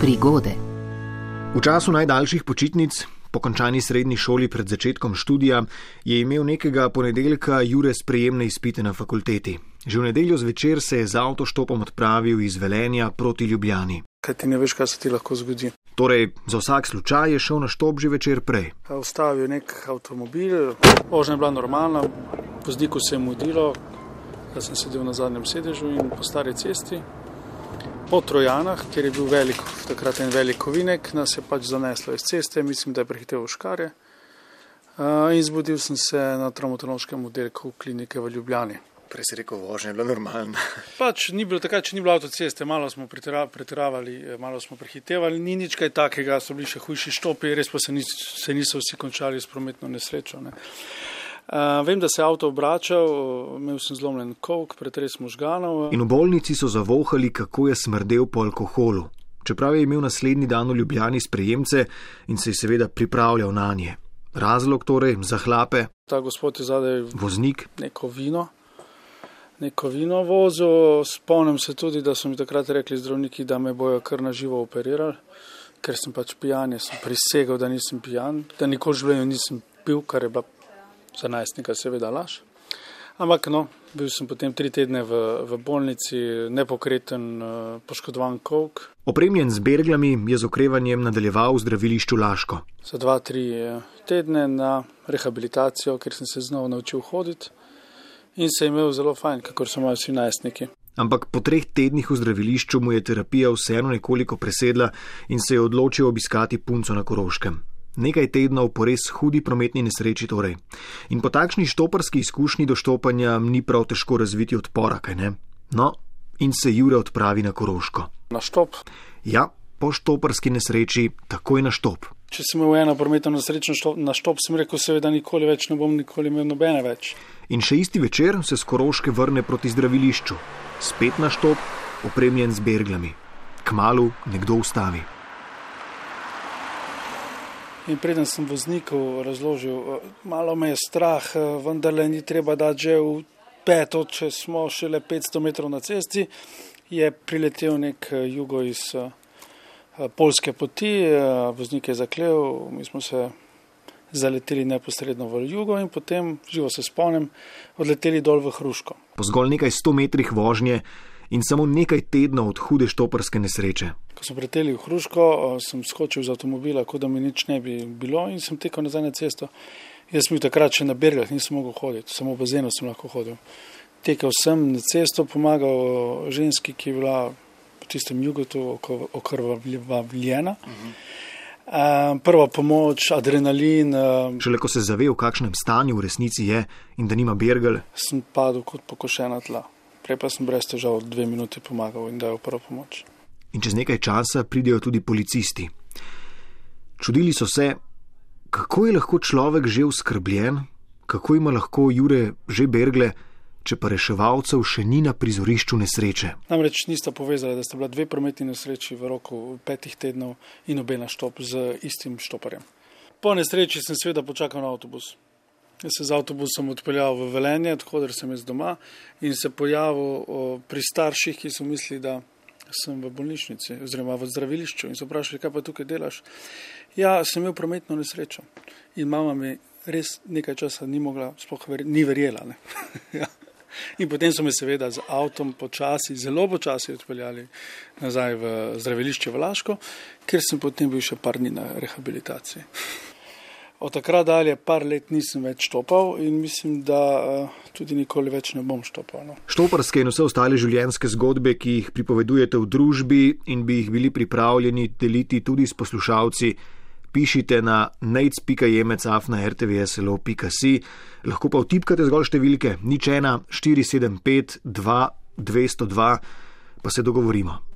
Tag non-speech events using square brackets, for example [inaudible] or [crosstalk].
Prigode. V času najdaljših počitnic, po končani srednji šoli pred začetkom študija, je imel nekega ponedeljka Jure sprejemne izpite na fakulteti. Že v nedeljo zvečer se je z avtoštopom odpravil iz Velenja proti Ljubljani. Kaj ti ne veš, kaj se ti lahko zgodi? Torej, za vsak slučaj je šel na štop že večer prej. Ustavil je nek avtomobil, vožnja je bila normalna, vozniku se je mudilo, jaz sem sedel na zadnjem sedežu in po stari cesti. Po Trojanah, kjer je bil velik, takrat en velik ovinek, nas je pač zaneslo iz ceste, mislim, da je prehitev v škare. Uh, in zbudil sem se na traumatološkem oddelku klinike v Ljubljani. Prej si rekel, vožnja je bila normalna. Pač ni bilo takrat, če ni bilo avtoceste, malo smo pretira, pretiravali, malo smo prehitevali, ni nič kaj takega, so bili še hujši štopi, res pa se, nis, se niso vsi končali s prometno nesrečo. Ne. Uh, vem, da se je avto obračal, imel sem zlomljen kovk, pretres možganov. In v bolnici so zavohali, kako je smrdel po alkoholu. Čeprav je imel naslednji dan v Ljubljani sprejemce in se je seveda pripravljal na nje. Razlog torej za hlape? Ta gospod je zadaj voznik. Neko vino neko vino vozil. Spomnim se tudi, da so mi takrat rekli zdravniki, da me bojo kar na živo operirali, ker sem pač pijan. Sem prisegel, da nisem pijan, da nikoli v življenju nisem pil, kar je bila za najstnika seveda laž. Ampak no, bil sem potem tri tedne v, v bolnici, nepokreten, poškodovan kovk. Opremljen z berglami je z okrevanjem nadaljeval v zdravilišču Laško. Za dva, tri tedne na rehabilitacijo, ker sem se znova naučil hoditi in se imel zelo fajn, kakor so moji vsi najstniki. Ampak po treh tednih v zdravilišču mu je terapija vseeno nekoliko presedla in se je odločil obiskati punco na Koroškem. Nekaj tednov po res hudi prometni nesreči torej. In po takšni štoparski izkušnji do štopanja ni prav težko razviti odpora, kaj ne? No, in se Jure odpravi na Koroško. Na štop? Ja, po štoparski nesreči takoj na štop. Če sem imel eno prometno nesrečo na štop, sem rekel, seveda nikoli več ne bom nikoli imel nobene več. In še isti večer se z Koroške vrne proti zdravilišču, spet na štop, opremljen z berglami. Kmalu nekdo ustavi. In preden sem vozniku razložil, malo me je strah, vendar le ni treba dati že v peto, če smo šele 500 metrov na cesti, je priletel nek jugo iz polske poti, voznik je zaklel, mi smo se zaleteli neposredno v jugo in potem, živo se spomnim, odleteli dol v Hruško. Po zgolj nekaj sto metrih vožnje in samo nekaj tednov od hude štoparske nesreče. Ko smo preteli v Hruško, sem skočil z avtomobila, kot da mi nič ne bi bilo in sem tekel nazaj na cesto. Jaz sem bil takrat še na bergah, nisem mogel hoditi, samo v bazenu sem lahko hodil. Tekel sem na cesto, pomagal ženski, ki je bila v tistem jugotu okrvavljena. Uh -huh. Uh, prva pomoč, adrenalin. Šele ko se zave, v kakšnem stanju v resnici je in da nima bergel. Sem padel kot pokošena tla. Prej pa sem brez težav dve minuti pomagal in dal prvo pomoč. In čez nekaj časa pridejo tudi policisti. Čudili so se, kako je lahko človek že uskrbljen, kako ima lahko Jure že bergle če pa reševalcev še ni na prizorišču nesreče. Namreč nista povezala, da sta bila dve prometni nesreči v roku petih tednov in obe na štop z istim štoparjem. Po nesreči sem seveda počakal na avtobus. Jaz se z avtobusom odpeljal v Velenje, da sem jaz doma in se pojavil pri starših, ki so mislili, da sem v bolnišnici oziroma v zdravilišču in so vprašali, kaj pa tukaj delaš. Ja, sem imel prometno nesrečo in mama mi res nekaj časa ni mogla, sploh ver, ni verjela. [laughs] ja. In potem so me seveda z avtom počasi, zelo počasi odpeljali nazaj v zdravilišče v Laško, kjer sem potem bil še par dni na rehabilitaciji. Od takrat dalje par let nisem več štopal in mislim, da uh, tudi nikoli več ne bom štopal. No. Štoparske in vse ostale življenjske zgodbe, ki jih pripovedujete v družbi in bi jih bili pripravljeni deliti tudi s poslušalci, pišite na nec.jemecaf.rtvslo.si, lahko pa vtipkate zgolj številke nič ena 475 2 202, pa se dogovorimo.